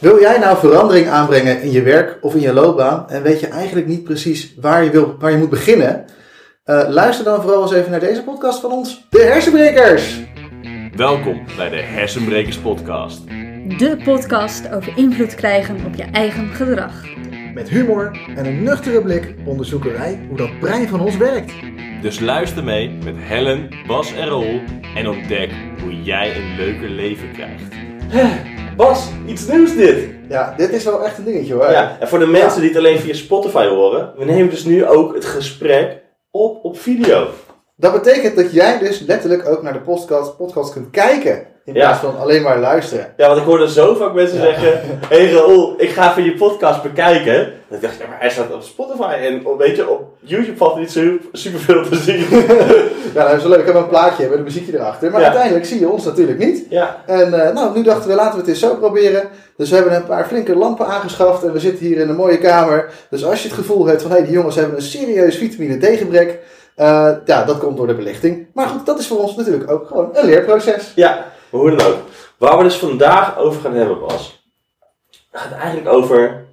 Wil jij nou verandering aanbrengen in je werk of in je loopbaan en weet je eigenlijk niet precies waar je, wil, waar je moet beginnen? Uh, luister dan vooral eens even naar deze podcast van ons, De Hersenbrekers. Welkom bij de Hersenbrekers Podcast. De podcast over invloed krijgen op je eigen gedrag. Met humor en een nuchtere blik onderzoeken wij hoe dat brein van ons werkt. Dus luister mee met Helen, Bas en Raoul en ontdek hoe jij een leuker leven krijgt. Bas, iets nieuws dit. Ja, dit is wel echt een dingetje hoor. Ja, en voor de mensen die het alleen via Spotify horen, we nemen dus nu ook het gesprek op op video. Dat betekent dat jij dus letterlijk ook naar de podcast, podcast kunt kijken. In plaats van alleen maar luisteren. Ja, want ik hoorde zo vaak mensen zeggen: Hé hey Raoul, ik ga even je podcast bekijken. En ik dacht, ja, maar hij staat op Spotify. En weet je, op YouTube valt niet super veel te zien. ja, dat is wel leuk. Ik heb een plaatje met een muziekje erachter. Maar uiteindelijk zie je ons natuurlijk niet. Ja. En uh, nou, nu dachten we, laten we het eens zo proberen. Dus we hebben een paar flinke lampen aangeschaft. En we zitten hier in een mooie kamer. Dus als je het gevoel hebt van: hé, hey, die jongens hebben een serieus vitamine D gebrek. Uh, ja, dat komt door de belichting. Maar goed, dat is voor ons natuurlijk ook gewoon een leerproces. Ja, maar hoe dan ook. Waar we dus vandaag over gaan hebben, was. gaat eigenlijk over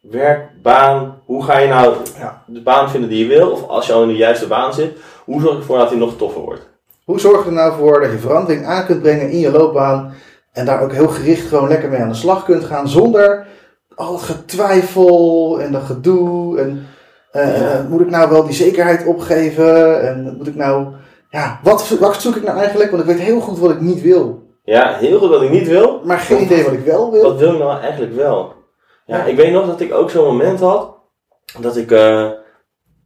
werk, baan. Hoe ga je nou ja. de baan vinden die je wil? Of als je al in de juiste baan zit, hoe zorg je ervoor dat die nog toffer wordt? Hoe zorg je er nou voor dat je verandering aan kunt brengen in je loopbaan? En daar ook heel gericht gewoon lekker mee aan de slag kunt gaan. Zonder al het getwijfel en dat gedoe. En uh, moet ik nou wel die zekerheid opgeven? En moet ik nou. Ja, wat, wat zoek ik nou eigenlijk? Want ik weet heel goed wat ik niet wil. Ja, heel goed wat ik niet wil. Maar geen idee wat ik wel wil. Wat wil ik nou eigenlijk wel? Ja, ik weet nog dat ik ook zo'n moment had. Dat ik, uh,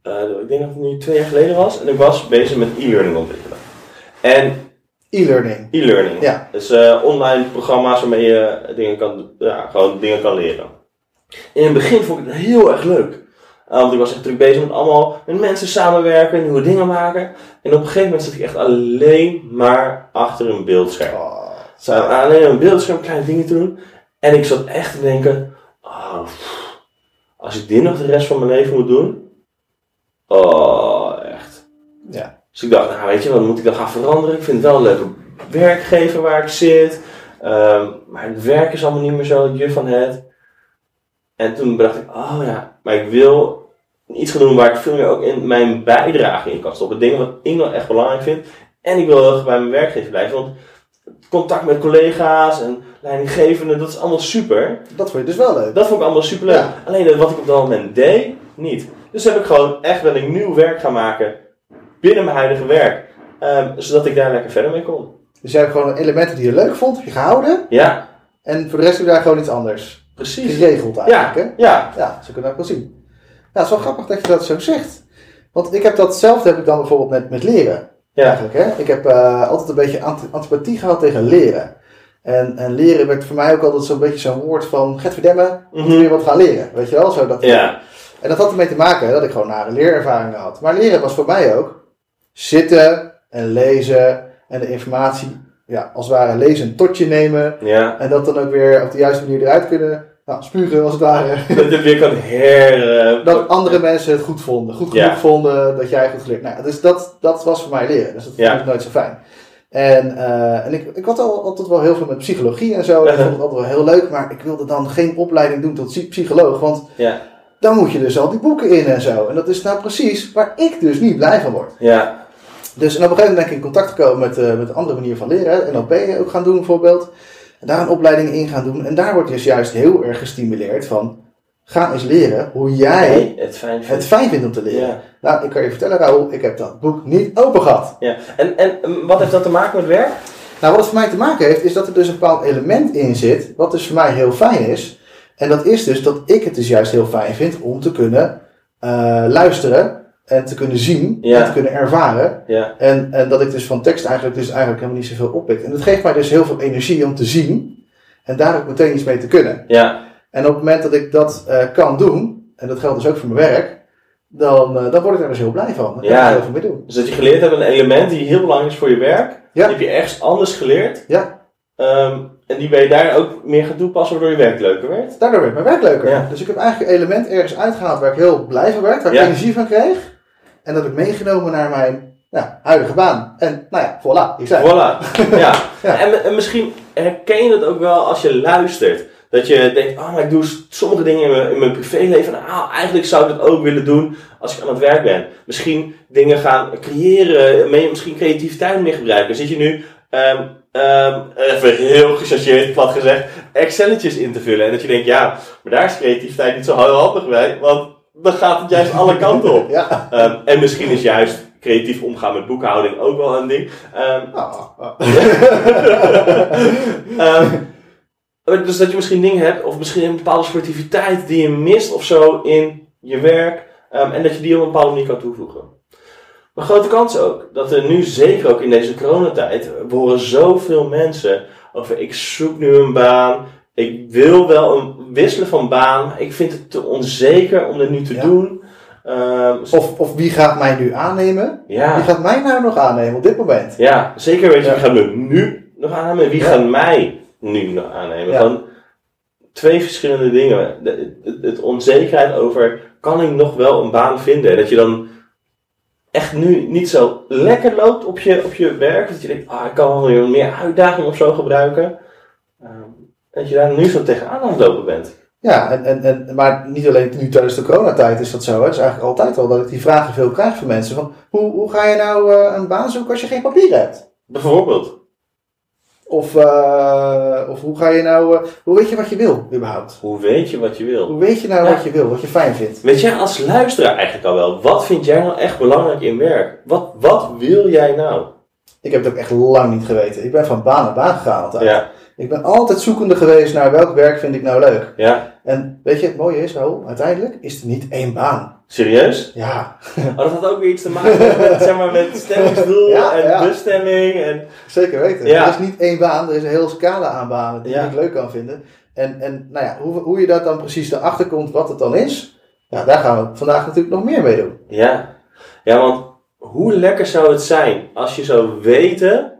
uh, ik denk dat het nu twee jaar geleden was. En ik was bezig met e-learning ontwikkelen. En E-learning. E-learning. Ja. Dus uh, online programma's waarmee je dingen kan, ja, gewoon dingen kan leren. In het begin vond ik het heel erg leuk. Want ik was echt druk bezig met allemaal met mensen samenwerken, nieuwe dingen maken. En op een gegeven moment zat ik echt alleen maar achter een beeldscherm. Oh, alleen een beeldscherm kleine dingen te doen. En ik zat echt te denken, oh, als ik dit nog de rest van mijn leven moet doen. Oh, echt. Ja. Dus ik dacht, nou weet je, wat moet ik dan gaan veranderen? Ik vind het wel een leuke werkgever waar ik zit. Um, maar het werk is allemaal niet meer zo het je van het. En toen dacht ik, oh ja, maar ik wil iets gaan doen waar ik veel meer ook in mijn bijdrage in kan stoppen. Dingen wat ik nog echt belangrijk vind. En ik wil heel erg bij mijn werkgever blijven. Want contact met collega's en leidinggevenden, dat is allemaal super. Dat vond je dus wel leuk. Dat vond ik allemaal super leuk. Alleen wat ik op dat moment deed, niet. Dus heb ik gewoon echt wel een nieuw werk gaan maken binnen mijn huidige werk. Um, zodat ik daar lekker verder mee kon. Dus jij hebt gewoon elementen die je leuk vond, je gehouden. Ja. En voor de rest doe je daar gewoon iets anders. Precies. Geregeld eigenlijk, ja. hè? Ja. Ja, zo kunnen we dat wel zien. Ja, het is wel grappig dat je dat zo zegt. Want ik heb datzelfde heb ik dan bijvoorbeeld met, met leren. Ja. Eigenlijk, hè? Ik heb uh, altijd een beetje antipathie gehad tegen leren. En, en leren werd voor mij ook altijd zo'n beetje zo'n woord van... Get verdemmen, moet je weer wat gaan leren. Weet je wel? Zo dat, ja. En dat had ermee te maken dat ik gewoon nare leerervaringen had. Maar leren was voor mij ook zitten en lezen en de informatie ja, als het ware lezen tot je nemen. Ja. En dat dan ook weer op de juiste manier eruit kunnen nou, spugen als het ware. Dat je weer kan her... dat andere mensen het goed vonden. Goed genoeg ja. vonden dat jij goed geleerd. Nou, dus dat, dat was voor mij leren. Dus dat vond ik nooit zo fijn. En, uh, en ik, ik had al, altijd wel heel veel met psychologie en zo. Ik vond het altijd wel heel leuk. Maar ik wilde dan geen opleiding doen tot psycholoog. Want ja. dan moet je dus al die boeken in en zo. En dat is nou precies waar ik dus niet blij van word. Ja. Dus en op een gegeven moment ben ik in contact gekomen met, uh, met een andere manier van leren. NLP ook gaan doen bijvoorbeeld. En daar een opleiding in gaan doen. En daar wordt dus juist heel erg gestimuleerd van... Ga eens leren hoe jij het, fijn vindt. het fijn vindt om te leren. Ja. Nou, ik kan je vertellen Raoul, ik heb dat boek niet open gehad. Ja. En, en wat heeft dat te maken met werk? Nou, wat het voor mij te maken heeft, is dat er dus een bepaald element in zit... wat dus voor mij heel fijn is. En dat is dus dat ik het dus juist heel fijn vind om te kunnen uh, luisteren... En te kunnen zien ja. en te kunnen ervaren. Ja. En, en dat ik dus van tekst eigenlijk, dus eigenlijk helemaal niet zoveel oppik. En dat geeft mij dus heel veel energie om te zien. En daar ook meteen iets mee te kunnen. Ja. En op het moment dat ik dat uh, kan doen, en dat geldt dus ook voor mijn werk, dan, uh, dan word ik daar dus heel blij van. Dan kan ja. ik heel veel mee doen. Dus dat je geleerd hebt een element die heel belangrijk is voor je werk. Ja. Die heb je ergens anders geleerd. Ja. Um, en die ben je daar ook meer gaan toepassen waardoor je werk leuker werd. Daardoor werd mijn werk leuker. Ja. Dus ik heb eigenlijk een element ergens uitgehaald waar ik heel blij van werd, waar ik energie van kreeg. En dat heb ik meegenomen naar mijn ja, huidige baan. En nou ja, voilà, ik zei. Voilà. ja. Ja. En, en misschien herken je dat ook wel als je luistert. Dat je denkt, oh, maar ik doe sommige dingen in mijn, in mijn privéleven. Nou, eigenlijk zou ik dat ook willen doen als ik aan het werk ben. Misschien dingen gaan creëren, mee- misschien creativiteit meer gebruiken. Zit je nu, ehm, ehm, even heel gechargeerd, plat gezegd, Excelletjes in te vullen. En dat je denkt, ja, maar daar is creativiteit niet zo handig bij. Want dan gaat het juist alle kanten op. Ja. Ehm, en misschien is juist creatief omgaan met boekhouding ook wel een ding. Ehm, Ah, ah. Ehm, dus dat je misschien dingen hebt, of misschien een bepaalde sportiviteit die je mist of zo in je werk. en dat je die op een bepaalde manier kan toevoegen. Maar grote kans ook dat er nu, zeker ook in deze coronatijd, we horen zoveel mensen over ik zoek nu een baan. Ik wil wel een wisselen van baan, ik vind het te onzeker om dit nu te Ja. doen. Ehm, Of, of wie gaat mij nu aannemen? ja. Wie gaat mij nou nog aannemen op dit moment? Ja, zeker weet je, Ja. wie gaat me nu nog aannemen en wie gaat mij nu nog aannemen. Gewoon twee verschillende dingen. De, onzekerheid over, kan ik nog wel een baan vinden? Dat je dan echt nu niet zo lekker loopt op je, op je werk. Dat je denkt, ah, ik kan wel weer meer uitdaging of zo gebruiken. Ehm, dat je daar nu zo tegenaan aan het lopen bent. Ja, en, en, en, maar niet alleen nu tijdens de coronatijd is dat zo. Hè. Het is eigenlijk altijd al dat ik die vragen veel krijg van mensen. Van, hoe, hoe ga je nou eh, een baan zoeken als je geen papier hebt? Bijvoorbeeld. Of, eh, of hoe ga je nou, eh, hoe weet je wat je wil überhaupt? Hoe weet je wat je wil? Hoe weet je nou Ja. wat je wil, wat je fijn vindt? Weet jij als luisteraar eigenlijk al wel, wat vind jij nou echt belangrijk in werk? Wat, wat wil jij nou? Ik heb het ook echt lang niet geweten. Ik ben van baan naar baan gegaan altijd. Ja, Ik ben altijd zoekende geweest naar welk werk vind ik nou leuk. ja. En weet je, het mooie is, Raoul, uiteindelijk is er niet één baan. Serieus? Ja, Oh, dat had ook weer iets te maken met, met, zeg maar, met stemmingsdoel Ja, en ja. bestemming. En, zeker weten. Ja. Er is niet één baan, er is een hele scala aan banen die ik leuk kan vinden. En, en nou ja, hoe, hoe je dat dan precies erachter komt, wat het dan is, ja, daar gaan we vandaag natuurlijk nog meer mee doen. ja. ja, want hoe lekker zou het zijn als je zou weten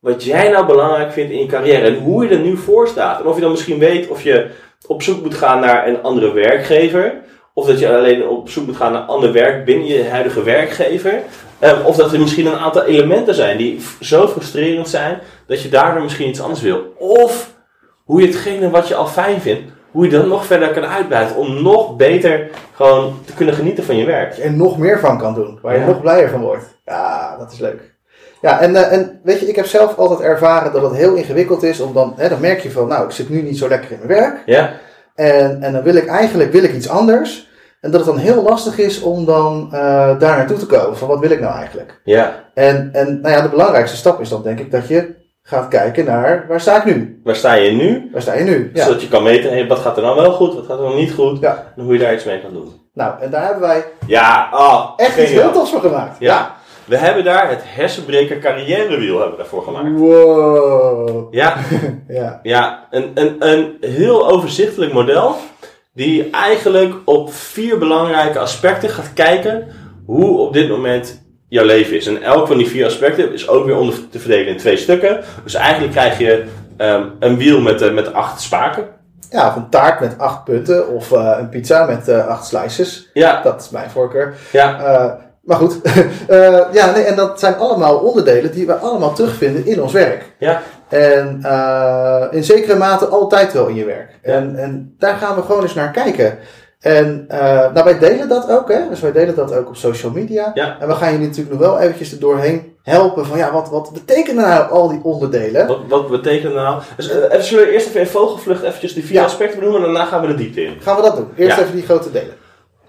wat jij nou belangrijk vindt in je carrière en hoe je er nu voor staat. En of je dan misschien weet of je op zoek moet gaan naar een andere werkgever. Of dat je alleen op zoek moet gaan naar ander werk binnen je huidige werkgever. Ehm, of dat er misschien een aantal elementen zijn die zo frustrerend zijn dat je daardoor misschien iets anders wil. Of hoe je hetgene wat je al fijn vindt, hoe je dat nog verder kan uitbuiten om nog beter gewoon te kunnen genieten van je werk. Er nog meer van kan doen, waar je Ja. nog blijer van wordt. Ja, dat is leuk. Ja, en, eh, en weet je, ik heb zelf altijd ervaren dat het heel ingewikkeld is om dan, hè, dan merk je van, nou, ik zit nu niet zo lekker in mijn werk. Ja, En, en dan wil ik eigenlijk wil ik iets anders. En dat het dan heel lastig is om dan eh, daar naartoe te komen. Van wat wil ik nou eigenlijk? ja. En, en nou ja, de belangrijkste stap is dan denk ik dat je gaat kijken naar waar sta ik nu? Waar sta je nu? Waar sta je nu? Ja. Zodat je kan meten, hey, wat gaat er nou wel goed, wat gaat er nog niet goed. Ja. En hoe je daar iets mee kan doen. Nou, en daar hebben wij Ja, ah, echt iets heel tofs voor gemaakt. Ja. We hebben daar het hersenbreker carrièrewiel hebben we daarvoor gemaakt. Wow. Ja, Ja. ja een, een, een heel overzichtelijk model. Die eigenlijk op vier belangrijke aspecten gaat kijken hoe op dit moment jouw leven is. En elk van die vier aspecten is ook weer onder te verdelen in twee stukken. Dus eigenlijk krijg je ehm, een wiel met, eh, met acht spaken. ja, of een taart met acht punten. Of eh, een pizza met eh, acht slices. Ja, Dat is mijn voorkeur. ja, maar goed. Eh, ja, nee, en dat zijn allemaal onderdelen die we allemaal terugvinden in ons werk. ja. En eh, in zekere mate altijd wel in je werk. En, en daar gaan we gewoon eens naar kijken. En nou, wij delen dat ook, hè? Dus wij delen dat ook op social media. Ja. En we gaan jullie natuurlijk nog wel eventjes er doorheen helpen van ja, wat, wat betekenen nou al die onderdelen? Wat, wat betekent dat nou? Dus, even, zullen we eerst even in vogelvlucht eventjes die vier Ja. aspecten benoemen en daarna gaan we de diepte in. Gaan we dat doen? Eerst Ja. even die grote delen.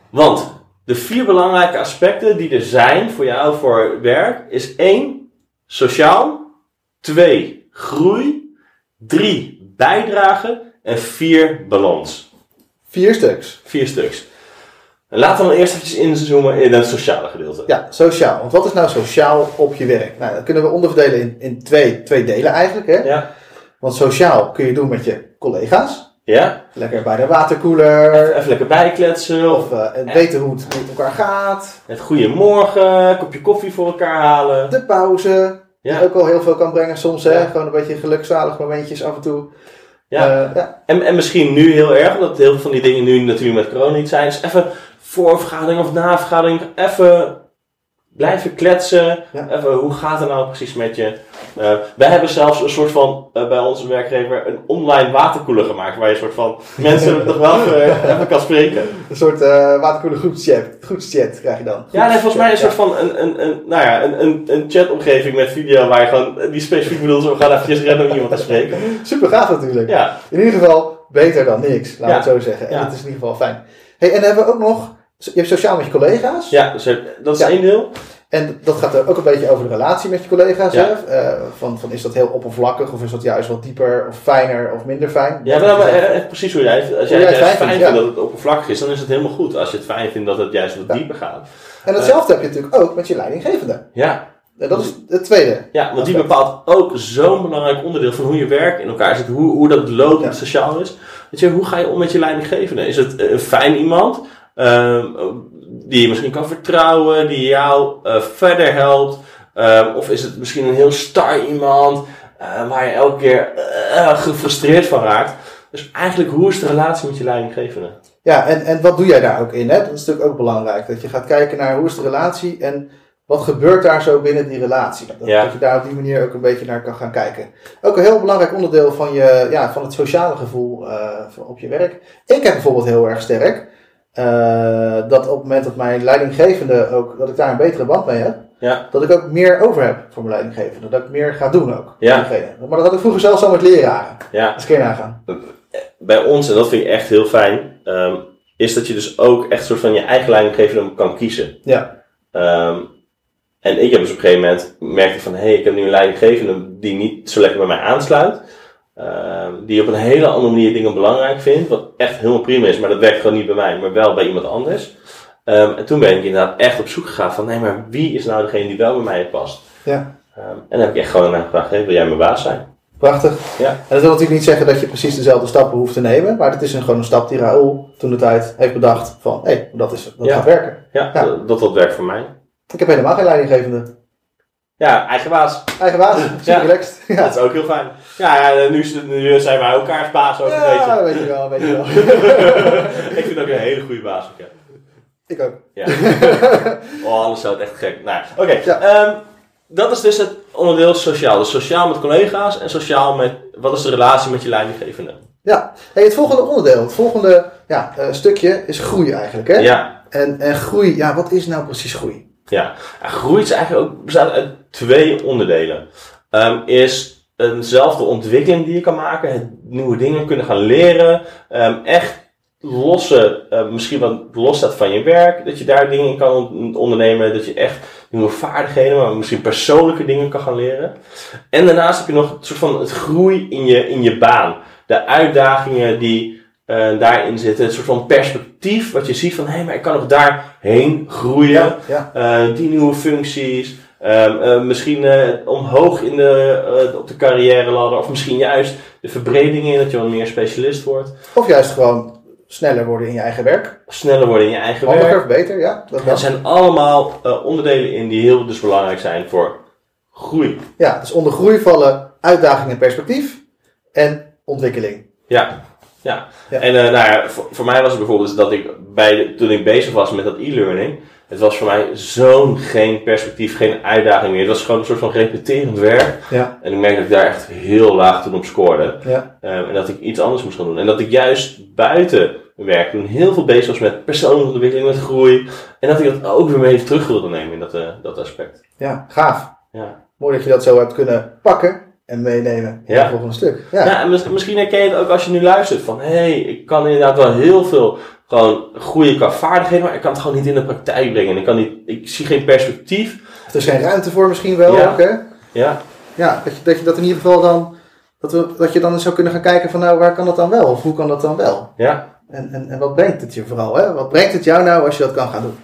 Want de vier belangrijke aspecten die er zijn voor jou voor werk is één, sociaal. Twee, groei. Drie, bijdrage. En vier, balans. Vier stuks. Vier stuks. En laten we dan eerst eventjes inzoomen in het sociale gedeelte. Ja, sociaal. Want wat is nou sociaal op je werk? Nou, dat kunnen we onderverdelen in, in twee, twee delen eigenlijk. Hè? Ja? Want sociaal kun je doen met je collega's. Ja? Lekker bij de waterkoeler. Even, even lekker bijkletsen. Of eh, en weten hoe het met elkaar gaat. het goeiemorgen, kopje koffie voor elkaar halen. De pauze. Ja. Die ook al heel veel kan brengen soms. Hè? Gewoon een beetje gelukzalig momentjes af en toe. Ja. Eh, ja. En, en misschien nu heel erg, omdat heel veel van die dingen nu natuurlijk met corona niet zijn. Dus even voor een vergadering of na een vergadering even blijven kletsen. Ja. Even, hoe gaat het nou precies met je? Eh, wij hebben zelfs een soort van, eh, bij onze werkgever, een online waterkoeler gemaakt. Waar je een soort van mensen toch wel even, even kan spreken. Een soort eh waterkoele groepschat, groepschat krijg je dan. Ja, nee, volgens mij een soort van een, een, een, nou ja, een, een, een chatomgeving met video waar je gewoon, die specifiek bedoelt, zo gaan eventjes rennen om iemand te spreken. Super gaaf natuurlijk. Ja, In ieder geval beter dan niks, laten we Ja. het zo zeggen. En Ja. het is in ieder geval fijn. Hey, en dan hebben we ook nog, je hebt sociaal met je collega's. ja dus dat is Ja. één deel. En dat gaat er ook een beetje over de relatie met je collega's. Ja. Hè? Eh, van, van is dat heel oppervlakkig of is dat juist wat dieper of fijner of minder fijn? Ja, maar, maar eh, eh, precies hoe jij het Als jij jij het fijn vindt, vindt ja. dat het oppervlakkig is, dan is het helemaal goed. Als je het fijn vindt dat het juist wat Ja. dieper gaat. En hetzelfde heb je natuurlijk ook met je leidinggevende. Ja, En dat is het tweede. ja want die bepaalt ook zo'n belangrijk onderdeel van hoe je werk in elkaar zit. Hoe, hoe dat loopt, het sociaal is. Weet je, hoe ga je om met je leidinggevende? Is het een fijn iemand? Ehm, die je misschien kan vertrouwen, die jou eh, verder helpt? Ehm, of is het misschien een heel star iemand eh, waar je elke keer eh, gefrustreerd van raakt? Dus eigenlijk, hoe is de relatie met je leidinggevende? Ja, en, en wat doe jij daar ook in? Hè? Dat is natuurlijk ook belangrijk. Dat je gaat kijken naar hoe is de relatie en wat gebeurt daar zo binnen die relatie. Dat, Ja. dat je daar op die manier ook een beetje naar kan gaan kijken. Ook een heel belangrijk onderdeel van, je, ja, van het sociale gevoel op je werk. Ik heb bijvoorbeeld heel erg sterk eh, dat op het moment dat mijn leidinggevende ook, dat ik daar een betere band mee heb, Ja. dat ik ook meer over heb voor mijn leidinggevende. Dat ik meer ga doen ook. Ja. Maar dat had ik vroeger zelfs al met leraren. Ja, Als keer nagaan. bij ons, en dat vind ik echt heel fijn, ehm, is dat je dus ook echt soort van je eigen leidinggevende kan kiezen. Ja. Ehm, en ik heb dus op een gegeven moment merkte ik van, hé, hey, ik heb nu een leidinggevende die niet zo lekker bij mij aansluit. Ehm, die op een hele andere manier dingen belangrijk vindt, wat echt helemaal prima is, maar dat werkt gewoon niet bij mij, maar wel bij iemand anders. Ehm, en toen ben ik inderdaad echt op zoek gegaan van, nee, maar wie is nou degene die wel bij mij past? Ja. Ehm, en dan heb ik echt gewoon naar gevraagd, hey, wil jij mijn baas zijn? Prachtig. Ja. En dat wil natuurlijk niet zeggen dat je precies dezelfde stappen hoeft te nemen. Maar het is een, gewoon een stap die Raoul toen de tijd heeft bedacht van, hé, hey, dat, is, dat Ja. gaat werken. Ja, Ja. Dat, dat dat werkt voor mij. Ik heb helemaal geen leidinggevende. Ja, eigen baas. Eigen baas, super Ja. relaxed. Ja, Dat is ook heel fijn. Ja, ja nu, nu zijn wij elkaars baas ook een ja beetje. weet je wel, weet je wel. ik vind ook een hele goede baas ook, ja. ik ook. ja. oh, anders zou het echt gek. Nou, oké. Ja. ehm, dat is dus het onderdeel sociaal. Dus sociaal met collega's en sociaal met... Wat is de relatie met je leidinggevende? Ja, hey, het volgende onderdeel, het volgende ja, eh, stukje is groei eigenlijk. Hè? Ja. En, en groei, ja, wat is nou precies groei? Ja, groei is eigenlijk ook, bestaat uit twee onderdelen. Ehm, is eenzelfde ontwikkeling die je kan maken, nieuwe dingen kunnen gaan leren, ehm, echt losse, eh, misschien wat los staat van je werk, dat je daar dingen in kan on- ondernemen, dat je echt nieuwe vaardigheden, maar misschien persoonlijke dingen kan gaan leren. En daarnaast heb je nog een soort van het groei in je, in je baan. De uitdagingen die eh, daarin zitten, een soort van perspectief wat je ziet van, hé, hey, maar ik kan nog daarheen groeien. ja. Eh, die nieuwe functies. ehm, eh, misschien omhoog in de, op de carrière ladder. Of misschien juist de verbredingen in dat je wat meer specialist wordt. Of juist gewoon sneller worden in je eigen werk. Sneller worden in je eigen werk. Beter, ja. Dat wel. zijn allemaal onderdelen in die heel dus belangrijk zijn voor groei. Ja, dus onder groei vallen uitdaging en perspectief en ontwikkeling. Ja. Ja. Ja. En eh, nou ja, voor, voor mij was het bijvoorbeeld dat ik bij de, toen ik bezig was met dat e-learning, het was voor mij zo'n geen perspectief, geen uitdaging meer. Het was gewoon een soort van repeterend werk. Ja, En ik merkte dat ik daar echt heel laag toen op scoorde. ja, Ehm, en dat ik iets anders moest gaan doen. En dat ik juist buiten mijn werk doen heel veel bezig was met persoonlijke ontwikkeling, met groei. En dat ik dat ook weer mee terug wilde nemen in dat, eh, dat aspect. ja, gaaf. Ja. Mooi dat je dat zo hebt kunnen pakken en meenemen in Ja. het volgende stuk. Ja, Ja, en mis- misschien herken je het ook als je nu luistert van, hé, hey, ik kan inderdaad wel heel veel gewoon groeien qua vaardigheden, maar ik kan het gewoon niet in de praktijk brengen. Ik, kan niet, ik zie geen perspectief. er is geen ruimte voor misschien wel Ja. ook, hè? Ja, Ja, dat je, dat je dat in ieder geval dan, dat, we, dat je dan eens zou kunnen gaan kijken van nou, waar kan dat dan wel? Of hoe kan dat dan wel? ja. En, en, en wat brengt het je vooral, hè? Wat brengt het jou nou als je dat kan gaan doen?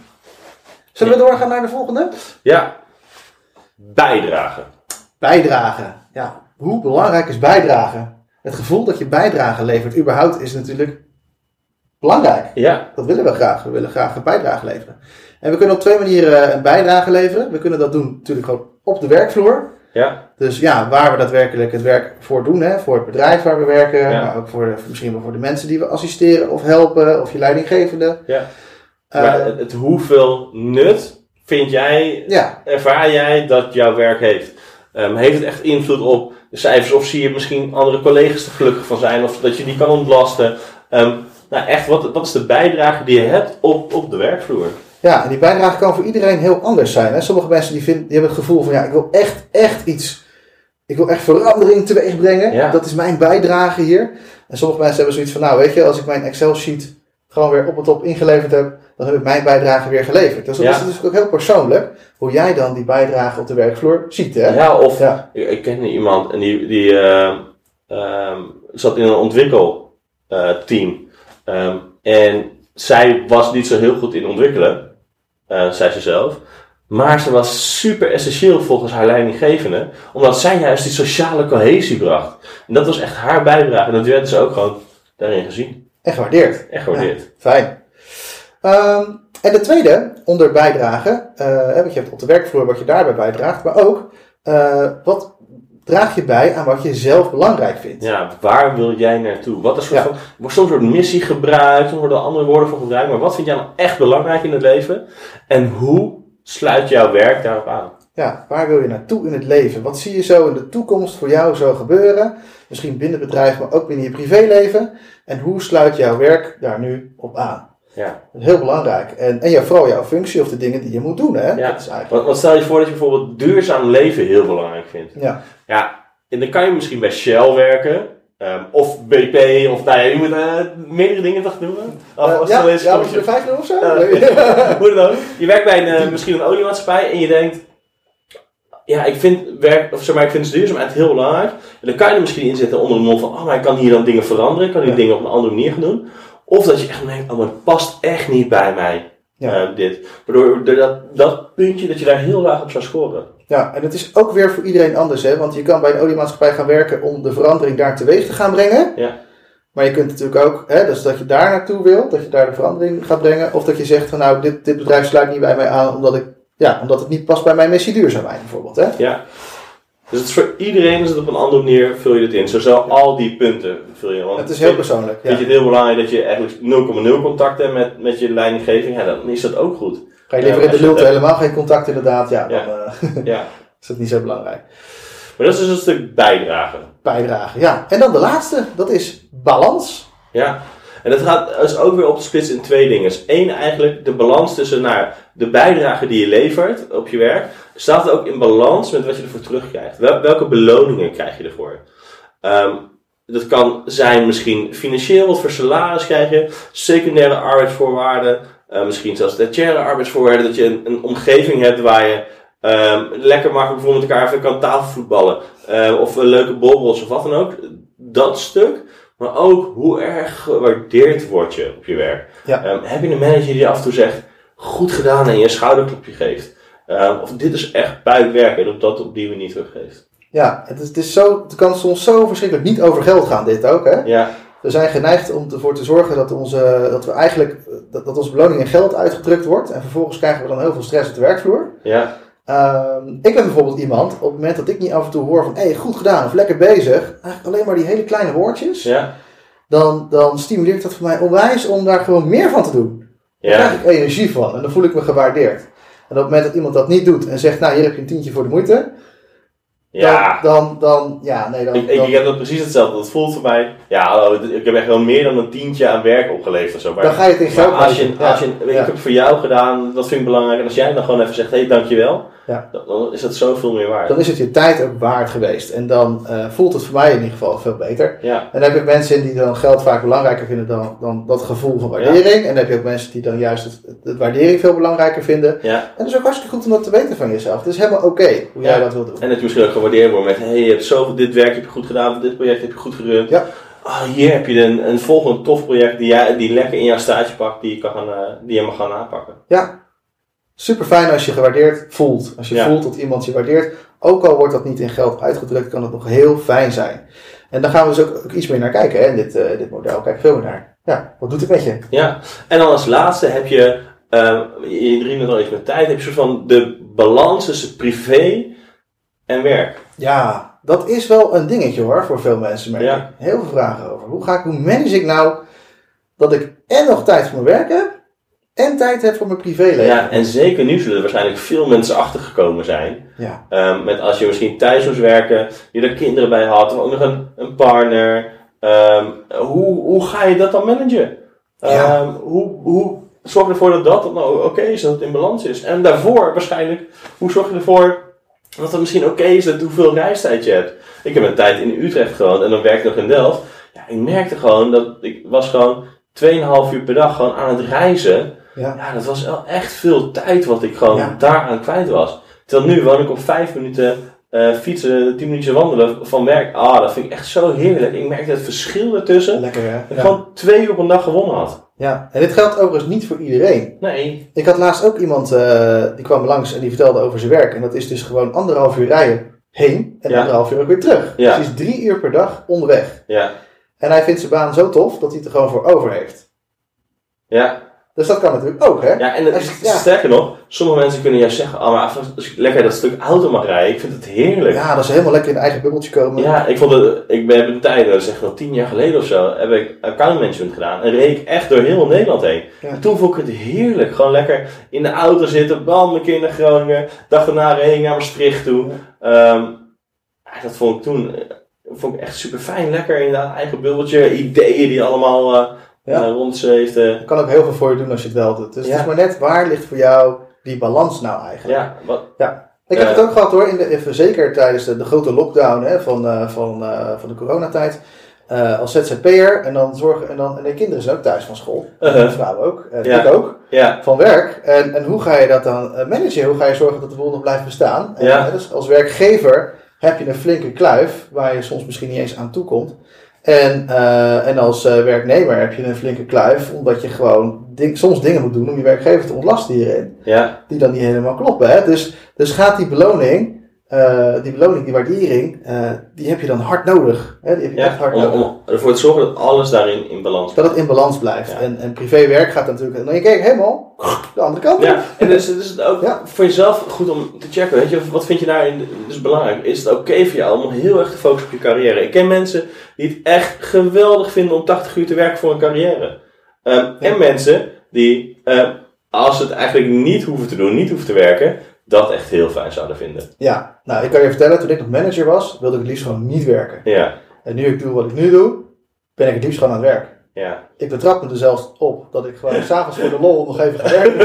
Zullen we doorgaan naar de volgende? Ja. Bijdragen. Bijdragen. Ja, hoe belangrijk is bijdragen? Het gevoel dat je bijdrage levert überhaupt is natuurlijk belangrijk. Ja, Dat willen we graag. We willen graag een bijdrage leveren. En we kunnen op twee manieren een bijdrage leveren. We kunnen dat doen natuurlijk gewoon op de werkvloer. ja, Dus ja, waar we daadwerkelijk het werk voor doen. Hè? Voor het bedrijf waar we werken. Ja. Maar ook voor, misschien wel voor de mensen die we assisteren of helpen. Of je leidinggevende. ja. Eh, maar het, het hoeveel nut vind jij, Ja, ervaar jij dat jouw werk heeft? Ehm, heeft het echt invloed op de cijfers? Of zie je misschien andere collega's er gelukkig van zijn? Of dat je die kan ontlasten? Ehm, nou echt, wat, wat is de bijdrage die je hebt op, op de werkvloer? ja, en die bijdrage kan voor iedereen heel anders zijn. Hè? Sommige mensen die, vinden, die hebben het gevoel van, ja, ik wil echt, echt iets, ik wil echt verandering teweeg brengen. Ja. Dat is mijn bijdrage hier. En sommige mensen hebben zoiets van, nou weet je, als ik mijn Excel-sheet gewoon weer op en top ingeleverd heb, dan heb ik mijn bijdrage weer geleverd. Dus dat Ja. is natuurlijk ook heel persoonlijk, hoe jij dan die bijdrage op de werkvloer ziet. Hè? Ja, of Ja. ik, ik ken iemand en die, die ehm, ehm, zat in een ontwikkelteam. Ehm, en zij was niet zo heel goed in ontwikkelen, eh, zei ze zelf. Maar ze was super essentieel volgens haar leidinggevende, omdat zij juist die sociale cohesie bracht. En dat was echt haar bijdrage en dat werd ze ook gewoon daarin gezien. En gewaardeerd. Echt gewaardeerd. Fijn. Ehm, en de tweede, onder bijdragen, hè, want je hebt op de werkvloer wat je daarbij bijdraagt, maar ook eh, wat draag je bij aan wat je zelf belangrijk vindt. Ja, waar wil jij naartoe? Wat is Ja. van, wordt soms wordt missie gebruikt, soms worden er andere woorden voor gebruikt, maar wat vind jij nou echt belangrijk in het leven? En hoe sluit jouw werk daarop aan? Ja, waar wil je naartoe in het leven? Wat zie je zo in de toekomst voor jou zo gebeuren? Misschien binnen het bedrijf, maar ook binnen je privéleven. En hoe sluit jouw werk daar nu op aan? Ja. Dat is heel belangrijk. En, en ja, vooral jouw functie of de dingen die je moet doen. Hè? Ja. Dat is eigenlijk. Want, want stel je voor dat je bijvoorbeeld duurzaam leven heel belangrijk vindt. Ja. Ja, en dan kan je misschien bij Shell werken. ehm, of BP, of nou ja, je moet eh, meerdere dingen toch doen. Of Eh, ja, is, ja, moet je er vijf doen of zo? Eh. Hoe dan ook. Je werkt bij een, eh, misschien een oliemaatschappij en je denkt... Ja, ik vind, werk, of zeg maar, ik vind duurzaamheid heel belangrijk. En dan kan je er misschien in zitten onder de mond van... Oh, maar ik kan hier dan dingen veranderen. Ik kan hier Ja. dingen op een andere manier gaan doen. Of dat je echt denkt... Oh, maar het past echt niet bij mij. Ja. eh, dit. Waardoor door dat, dat puntje dat je daar heel laag op zou scoren. Ja, en het is ook weer voor iedereen anders, hè? Want je kan bij een oliemaatschappij gaan werken om de verandering daar teweeg te gaan brengen. Ja. Maar je kunt natuurlijk ook, hè, dus dat je daar naartoe wil, dat je daar de verandering gaat brengen. Of dat je zegt van nou, dit, dit bedrijf sluit niet bij mij aan omdat, ik, ja, omdat het niet past bij mijn missie duurzaamheid bijvoorbeeld. Hè? Ja. Dus het is voor iedereen is het op een andere manier vul je dit in. Zo zal al die punten vul je in. Want Het is heel persoonlijk. Ja. Vind je het heel belangrijk dat je eigenlijk 0,0 contact hebt met, met je leidinggeving? Ja, dan is dat ook goed. Ga je liever Ja, in de als je lult het- helemaal geen contact inderdaad, ja, dan Ja. eh, Ja. is het niet zo belangrijk. Maar dat is dus een stuk bijdragen. Bijdragen, ja. En dan de laatste, dat is balans. Ja. En dat gaat is ook weer op te splitsen in twee dingen. Eén eigenlijk de balans tussen naar de bijdrage die je levert op je werk. Staat ook in balans met wat je ervoor terugkrijgt. Wel, welke beloningen krijg je ervoor? Ehm, dat kan zijn misschien financieel, wat voor salaris krijg je, secundaire arbeidsvoorwaarden, eh, misschien zelfs tertiaire arbeidsvoorwaarden, dat je een, omgeving hebt waar je ehm, lekker makkelijk bijvoorbeeld met elkaar even kan tafelvoetballen, eh, of leuke borrels of wat dan ook. Dat stuk, maar ook hoe erg gewaardeerd word je op je werk. Ja. Ehm, heb je een manager die af en toe zegt, goed gedaan en je een schouderklopje geeft. Ehm, of dit is echt buikwerk en dat dat op die manier teruggeeft. Ja, het, is, het, is zo, het kan soms zo verschrikkelijk niet over geld gaan, dit ook. Hè? Ja, We zijn geneigd om ervoor te zorgen dat, onze, dat we eigenlijk dat, dat onze beloning in geld uitgedrukt wordt. En vervolgens krijgen we dan heel veel stress op de werkvloer. ja, Ehm, ik ben bijvoorbeeld iemand, op het moment dat ik niet af en toe hoor van hé, hey, goed gedaan of lekker bezig, eigenlijk alleen maar die hele kleine woordjes, ja, dan, dan stimuleert dat voor mij onwijs om daar gewoon meer van te doen. Daar ja. krijg ik energie van en dan voel ik me gewaardeerd. En op het moment dat iemand dat niet doet en zegt, nou hier heb je een tientje voor de moeite, ja. dan, dan, dan ja, nee, dan, Ik, ik, dan, ik heb dat precies hetzelfde. Dat voelt voor mij. Ja, ik heb echt wel meer dan een tientje aan werk opgeleverd of zo. Maar, dan ga je het in geld als je, als je, Ja, ik heb het voor jou gedaan, dat vind ik belangrijk. En als jij dan gewoon even zegt, hé, hey, dankjewel. Ja. Dan, dan is dat zoveel meer waard. Dan is het je tijd ook waard geweest. En dan eh, voelt het voor mij in ieder geval veel beter. Ja, En dan heb je mensen die dan geld vaak belangrijker vinden dan, dan dat gevoel van waardering. En dan heb je ook mensen die dan juist het, het waardering veel belangrijker vinden. ja. En dat is ook hartstikke goed om dat te weten van jezelf. Het is helemaal oké hoe jij dat wil doen. En dat je misschien ook gewaardeerd wordt met, hey, je hebt zoveel, dit werk heb je goed gedaan, dit project heb je goed gerund. Ja. Ah, hier heb je een, een volgend tof project die, jij, die lekker in jouw staartje pakt, die je, kan gaan, eh, die je mag gaan aanpakken. Ja, super fijn als je gewaardeerd voelt. Als je Ja. voelt dat iemand je waardeert. Ook al wordt dat niet in geld uitgedrukt, kan het nog heel fijn zijn. En daar gaan we dus ook, ook iets meer naar kijken, hè, in dit, eh, dit model. Kijk veel meer naar. Ja, wat doet het met je? Ja, en dan als laatste heb je, eh, je drie al iets met tijd, heb je soort van de balans tussen privé en werk. Ja, dat is wel een dingetje hoor, voor veel mensen. Merk Ja. ik. Heel veel vragen over. Hoe, ga ik, hoe manage ik nou dat ik en nog tijd voor mijn werk heb, en tijd heb voor mijn privéleven. Ja, en zeker nu zullen er waarschijnlijk veel mensen achtergekomen zijn. Ja. Ehm, met als je misschien thuis moest werken, je er kinderen bij had, of ook nog een, een partner. Ehm, hoe, hoe ga je dat dan managen? Ja. Ehm, hoe, hoe zorg je ervoor dat dat nou oké is, dat het in balans is? En daarvoor waarschijnlijk, hoe zorg je ervoor dat het misschien oké is dat hoeveel reistijd je hebt? Ik heb een tijd in Utrecht gewoond en dan werkte ik nog in Delft. Ja, ik merkte gewoon dat ik was gewoon 2,5 uur per dag gewoon aan het reizen. Ja. Ja, dat was wel echt veel tijd wat ik gewoon Ja. daaraan kwijt was. Terwijl nu woon ik op 5 minuten eh, fietsen, 10 minuutjes wandelen van werk. Ah, dat vind ik echt zo heerlijk. Ik merkte het verschil ertussen. Lekker hè? Dat ik Ja. gewoon twee uur op een dag gewonnen had. Ja. En dit geldt overigens niet voor iedereen. Nee. Ik had laatst ook iemand eh, die kwam langs en die vertelde over zijn werk. En dat is dus gewoon anderhalf uur rijden heen en Ja. anderhalf uur ook weer terug. Ja. Dus hij is drie uur per dag onderweg. Ja. En hij vindt zijn baan zo tof dat hij het er gewoon voor over heeft. Ja. Dus dat kan natuurlijk ook, hè? Ja, en het Als is, je- ja. sterker nog, sommige mensen kunnen juist zeggen, oh, maar als ik lekker dat stuk auto mag rijden, ik vind het heerlijk. Ja, dat ze helemaal lekker in een eigen bubbeltje komen. Ja, ik vond het, ik ben een tijd, dat is echt al tien jaar geleden of zo, heb ik account management gedaan en reed ik echt door heel Nederland heen. Ja. En toen vond ik het heerlijk, gewoon lekker in de auto zitten, bam, een keer naar Groningen, dag daarna reed ik naar Maastricht toe. Ehm, dat vond ik toen, eh, vond ik echt super fijn, lekker inderdaad, eigen bubbeltje, ideeën die allemaal eh Ja. kan ook heel veel voor je doen als je het wel doet. Dus het Ja. is maar net waar ligt voor jou die balans nou eigenlijk. Ja, wat, Ik heb Eh. het ook gehad hoor, in de, even zeker tijdens de, de grote lockdown hè, van, eh, van, eh, van de coronatijd. Eh, als ZZP'er en dan zorgen en dan en de kinderen zijn ook thuis van school. Uh-huh. De vrouw ook. En Ja. ik ook. ja, Van werk. En, en hoe ga je dat dan managen? Hoe ga je zorgen dat de boel nog blijft bestaan? En, Ja. dus als werkgever heb je een flinke kluif waar je soms misschien niet eens aan toe komt. En, eh, en als eh, werknemer heb je een flinke kluif omdat je gewoon ding- soms dingen moet doen om je werkgever te ontlasten hierin ja, die dan niet helemaal kloppen. Hè? Dus, dus gaat die beloning, eh, die beloning, die waardering, eh, die heb je dan hard nodig. Hè? Die heb je echt ja hard om, nodig. om ervoor te zorgen dat alles daarin in balans Dat het in balans blijft. Ja. En, en privéwerk gaat natuurlijk dan kijk helemaal de andere kant. Ja, en dus, dus is het ook Ja. voor jezelf goed om te checken. Weet je, wat vind je daarin dus belangrijk? Is het oké voor jou om heel erg te focussen op je carrière? Ik ken mensen die het echt geweldig vinden om 80 uur te werken voor een carrière. Ehm, En mensen die, ehm, als ze het eigenlijk niet hoeven te doen, niet hoeven te werken, dat echt heel fijn zouden vinden. Ja, nou ik kan je vertellen, toen ik nog manager was, wilde ik het liefst gewoon niet werken. Ja, En nu ik doe wat ik nu doe, ben ik het liefst gewoon aan het werk. ja. Ik betrap me er zelfs op dat ik gewoon s'avonds voor de lol nog even ga werken.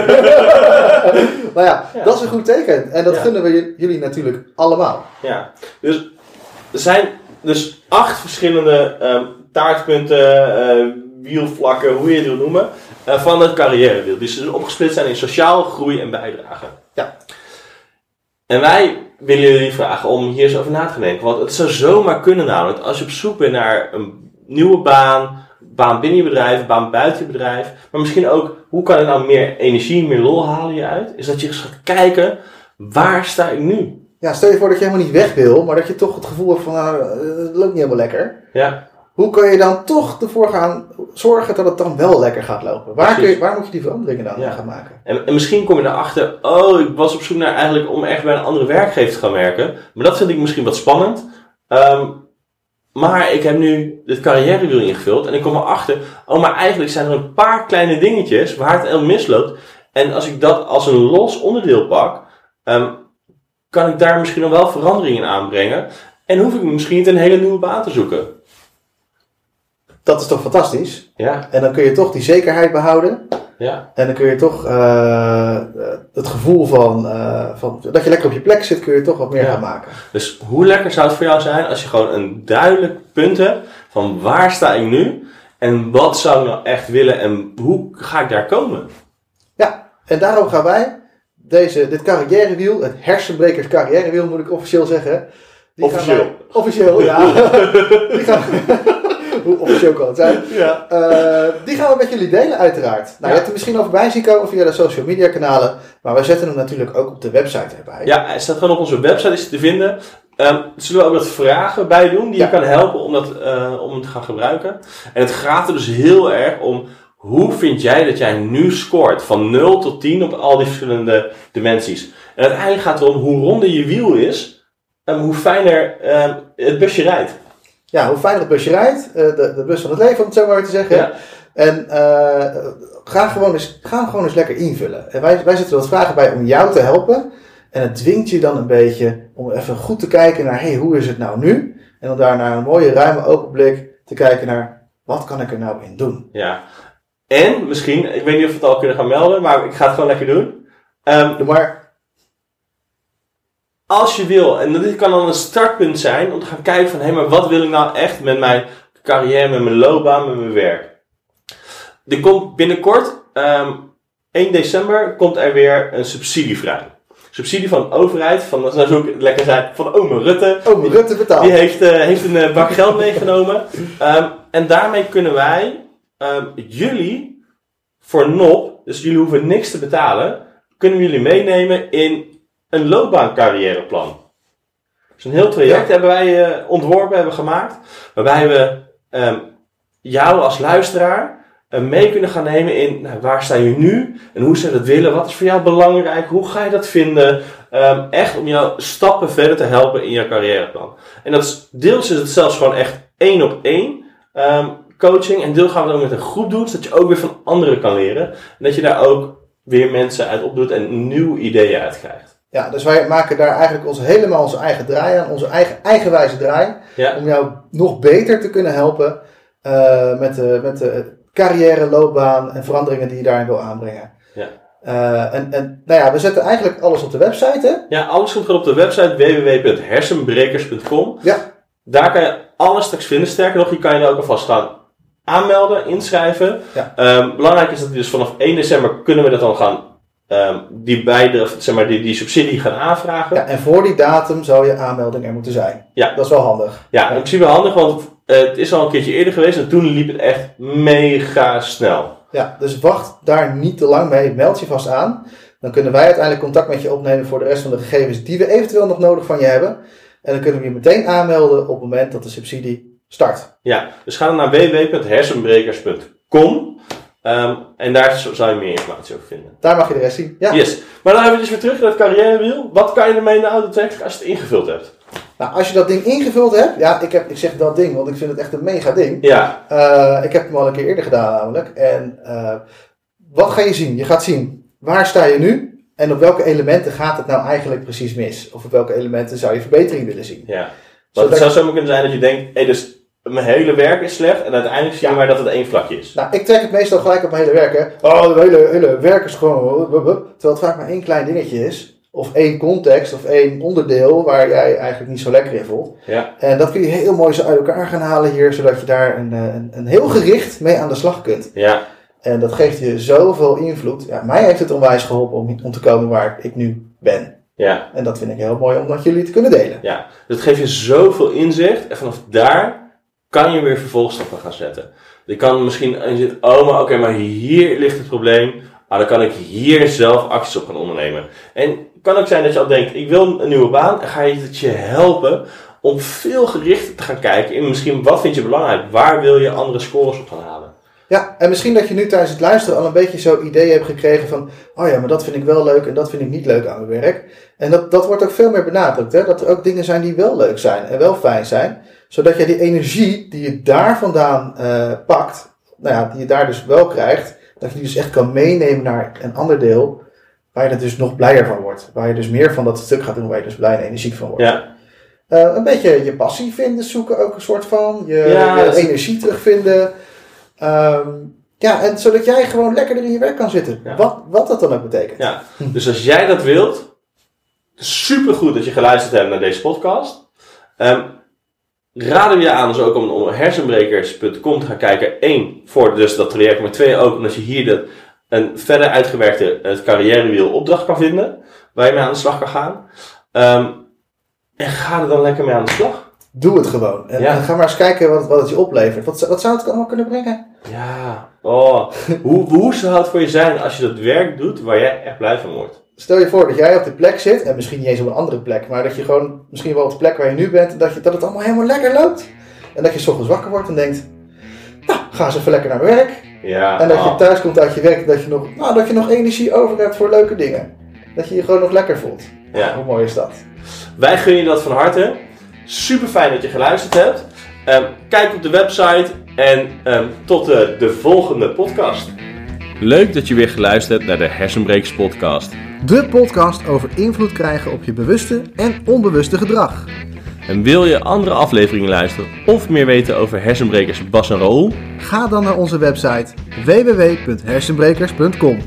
maar ja, Ja. dat is een goed teken. En dat Ja. gunnen we jullie natuurlijk allemaal. Ja, dus er zijn dus acht verschillende ehm, taartpunten, eh, wielvlakken, hoe je het wil noemen, eh, van het carrièrewiel. Die dus opgesplitst zijn in sociaal, groei en bijdrage. Ja. En wij willen jullie vragen om hier eens over na te denken. Want het zou zomaar kunnen namelijk, als je op zoek bent naar een nieuwe baan, baan binnen je bedrijf, baan buiten je bedrijf, maar misschien ook, hoe kan ik nou meer energie, meer lol halen je uit? Is dat je eens gaat kijken, waar sta ik nu? Ja, stel je voor dat je helemaal niet weg wil, maar dat je toch het gevoel hebt van, nou, eh, het loopt niet helemaal lekker. Ja, Hoe kan je dan toch ervoor gaan zorgen dat het dan wel lekker gaat lopen? Waar, kun je, waar moet je die veranderingen dan Ja. gaan maken? En, en misschien kom je erachter, oh, ik was op zoek naar eigenlijk om echt bij een andere werkgever te gaan werken. Maar dat vind ik misschien wat spannend. Ehm, maar ik heb nu dit carrièrewiel ingevuld en ik kom erachter, oh, maar eigenlijk zijn er een paar kleine dingetjes waar het misloopt. En als ik dat als een los onderdeel pak, ehm, kan ik daar misschien nog wel veranderingen in aanbrengen. En hoef ik misschien niet een hele nieuwe baan te zoeken. Dat is toch fantastisch? Ja, En dan kun je toch die zekerheid behouden. ja, En dan kun je toch eh, het gevoel van, eh, van dat je lekker op je plek zit, kun je toch wat meer Ja. gaan maken. Dus hoe lekker zou het voor jou zijn als je gewoon een duidelijk punt hebt van waar sta ik nu en wat zou ik nou echt willen en hoe ga ik daar komen? Ja, en daarom gaan wij deze, dit carrièrewiel, het hersenbrekers carrièrewiel moet ik officieel zeggen. die gaan Officieel. wij- officieel, ja. die gaan, hoe officieel kan het zijn? Ja. Eh, die gaan we met jullie delen, uiteraard. Nou, je hebt er misschien al voorbij zien komen via de social media kanalen. Maar we zetten hem natuurlijk ook op de website erbij. Ja, hij staat gewoon op onze website is te vinden. Ehm, zullen we ook wat vragen bij doen die Ja. je kan helpen om, dat, eh, om het te gaan gebruiken? En het gaat er dus heel erg om hoe vind jij dat jij nu scoort van 0 tot 10 op al die verschillende dimensies. En uiteindelijk gaat het erom hoe ronder je wiel is en hoe fijner ehm, het busje rijdt. Ja, hoe fijner het busje rijdt, eh, de, de bus van het leven om het zo maar te zeggen. Ja. En eh, ga, gewoon eens, ga hem gewoon eens lekker invullen. En wij, wij zetten wat vragen bij om jou te helpen. En het dwingt je dan een beetje om even goed te kijken naar, hey, hoe is het nou nu? En dan daarna een mooie ruime open blik te kijken naar, wat kan ik er nou in doen? Ja. En misschien, ik weet niet of we het al kunnen gaan melden, maar ik ga het gewoon lekker doen. Ehm, Doe maar, als je wil, en dit kan dan een startpunt zijn om te gaan kijken van, hé, maar wat wil ik nou echt met mijn carrière, met mijn loopbaan, met mijn werk? Er komt binnenkort, ehm 1 december, komt er weer een subsidie vrij. Subsidie van de overheid, van, dat zou ook lekker zijn, van ome Rutte. oh, Rutte betaalt. Die heeft, eh, heeft een eh, bak geld meegenomen. Ehm, en daarmee kunnen wij ehm, jullie voor nop, dus jullie hoeven niks te betalen, kunnen we jullie meenemen in een loopbaancarrièreplan. Dus een heel traject Ja. hebben wij eh, ontworpen, hebben gemaakt, waarbij we ehm, jou als luisteraar eh, mee kunnen gaan nemen in nou, waar sta je nu en hoe zou je dat willen, wat is voor jou belangrijk, hoe ga je dat vinden, Ehm, echt om jou stappen verder te helpen in je carrièreplan. En dat is, deels is het zelfs gewoon echt één op één ehm, coaching. En deel gaan we het ook met een groep doen, zodat je ook weer van anderen kan leren. En dat je daar ook weer mensen uit opdoet en nieuwe ideeën uit krijgt. Ja, dus wij maken daar eigenlijk onze, helemaal onze eigen draai aan, onze eigen eigenwijze draai. Ja, Om jou nog beter te kunnen helpen eh, met, de, met de carrière, loopbaan en veranderingen die je daarin wil aanbrengen. Ja. Eh, en, en nou ja, we zetten eigenlijk alles op de website, hè? ja alles komt gewoon op de website www.hersenbrekers.com. Ja. Daar kan je alles straks vinden. Sterker nog, je kan je er ook alvast gaan aanmelden, inschrijven. Ja. Ehm, belangrijk is dat we dus vanaf 1 december kunnen we dat dan gaan, ehm, die, beide, zeg maar, die, die subsidie gaan aanvragen. Ja, en voor die datum zou je aanmelding er moeten zijn. Ja. Dat is wel handig. Ja, in principe handig, want eh, het is al een keertje eerder geweest en toen liep het echt mega snel. Ja, dus wacht daar niet te lang mee. Meld je vast aan. Dan kunnen wij uiteindelijk contact met je opnemen voor de rest van de gegevens die we eventueel nog nodig van je hebben. En dan kunnen we je meteen aanmelden op het moment dat de subsidie start. Ja, dus ga dan naar www.hersenbrekers.com Ehm, en daar zou je meer informatie over vinden. Daar mag je de rest zien. Ja. Yes, maar dan hebben we dus weer terug naar het carrièrewiel. Wat kan je ermee nou daadwerkelijk als je het ingevuld hebt? Nou, als je dat ding ingevuld hebt. Ja, ik, heb, ik zeg dat ding, want ik vind het echt een mega ding. Ja, Eh, ik heb hem al een keer eerder gedaan namelijk. En eh, wat ga je zien? Je gaat zien waar sta je nu en op welke elementen gaat het nou eigenlijk precies mis? Of op welke elementen zou je verbetering willen zien? ja. Want Zodat- het zou zomaar kunnen zijn dat je denkt, hé, dus mijn hele werk is slecht en uiteindelijk zie je Ja. maar dat het één vlakje is. Nou, ik trek het meestal gelijk op mijn hele werk. Hè. Oh, het hele, hele werk is gewoon... Terwijl het vaak maar één klein dingetje is. Of één context of één onderdeel waar jij eigenlijk niet zo lekker in voelt. Ja, En dat kun je heel mooi zo uit elkaar gaan halen hier. Zodat je daar een, eh, een, een heel gericht mee aan de slag kunt. ja, En dat geeft je zoveel invloed. Ja, mij heeft het onwijs geholpen om, om te komen waar ik nu ben. ja. En dat vind ik heel mooi om met jullie te kunnen delen. Ja, dat geeft je zoveel inzicht en vanaf daar kan je weer vervolgstappen gaan zetten. Je kan misschien en je zit, oh maar oké, maar hier ligt het probleem. Ah, dan kan ik hier zelf acties op gaan ondernemen. En kan ook zijn dat je al denkt, ik wil een nieuwe baan. En ga je het je helpen om veel gerichter te gaan kijken in misschien wat vind je belangrijk. Waar wil je andere scores op gaan halen? Ja, en misschien dat je nu tijdens het luisteren al een beetje zo idee hebt gekregen van, oh ja, maar dat vind ik wel leuk en dat vind ik niet leuk aan mijn werk. En dat, dat wordt ook veel meer benadrukt, hè? dat er ook dingen zijn die wel leuk zijn en wel fijn zijn. Zodat je die energie die je daar vandaan eh, pakt, nou ja, die je daar dus wel krijgt, dat je die dus echt kan meenemen naar een ander deel, waar je er dus nog blijer van wordt. Waar je dus meer van dat stuk gaat doen, waar je dus blij en energiek van wordt. Ja, Eh, een beetje je passie vinden, zoeken ook een soort van. Je, Ja, je dat is- energie terugvinden. Ehm, ja, en zodat jij gewoon lekkerder in je werk kan zitten. Ja. Wat, wat dat dan ook betekent. Ja. dus als jij dat wilt, super goed dat je geluisterd hebt naar deze podcast. Ehm, raden we je aan dus ook om om hersenbrekers.com te gaan kijken. Eén, voor dus dat traject. Maar twee, ook omdat je hier de, een verder uitgewerkte het carrièrewiel opdracht kan vinden. Waar je mee aan de slag kan gaan. Ehm, en ga er dan lekker mee aan de slag. Doe het gewoon. En, Ja. en ga maar eens kijken wat, het- wat het je oplevert. Wat, zou- wat zou het allemaal kunnen brengen? Ja, oh. hoe, hoe zou het voor je zijn als je dat werk doet waar jij echt blij van wordt? Stel je voor dat jij op de plek zit. En misschien niet eens op een andere plek. Maar dat je gewoon misschien wel op de plek waar je nu bent. En dat, je, dat het allemaal helemaal lekker loopt. En dat je 's ochtends wakker wordt en denkt. Nou, ga eens even lekker naar werk. Ja, En dat je oh. thuis komt uit je werk en dat je nog, nou, dat je nog energie over hebt voor leuke dingen. Dat je je gewoon nog lekker voelt. Ja. Hoe mooi is dat? Wij gunnen je dat van harte. Super fijn dat je geluisterd hebt. Ehm, kijk op de website en ehm, tot eh, de volgende podcast. Leuk dat je weer geluisterd hebt naar de Hersenbrekers podcast. De podcast over invloed krijgen op je bewuste en onbewuste gedrag. En wil je andere afleveringen luisteren of meer weten over hersenbrekers Bas en Raoul? Ga dan naar onze website www.hersenbrekers.com.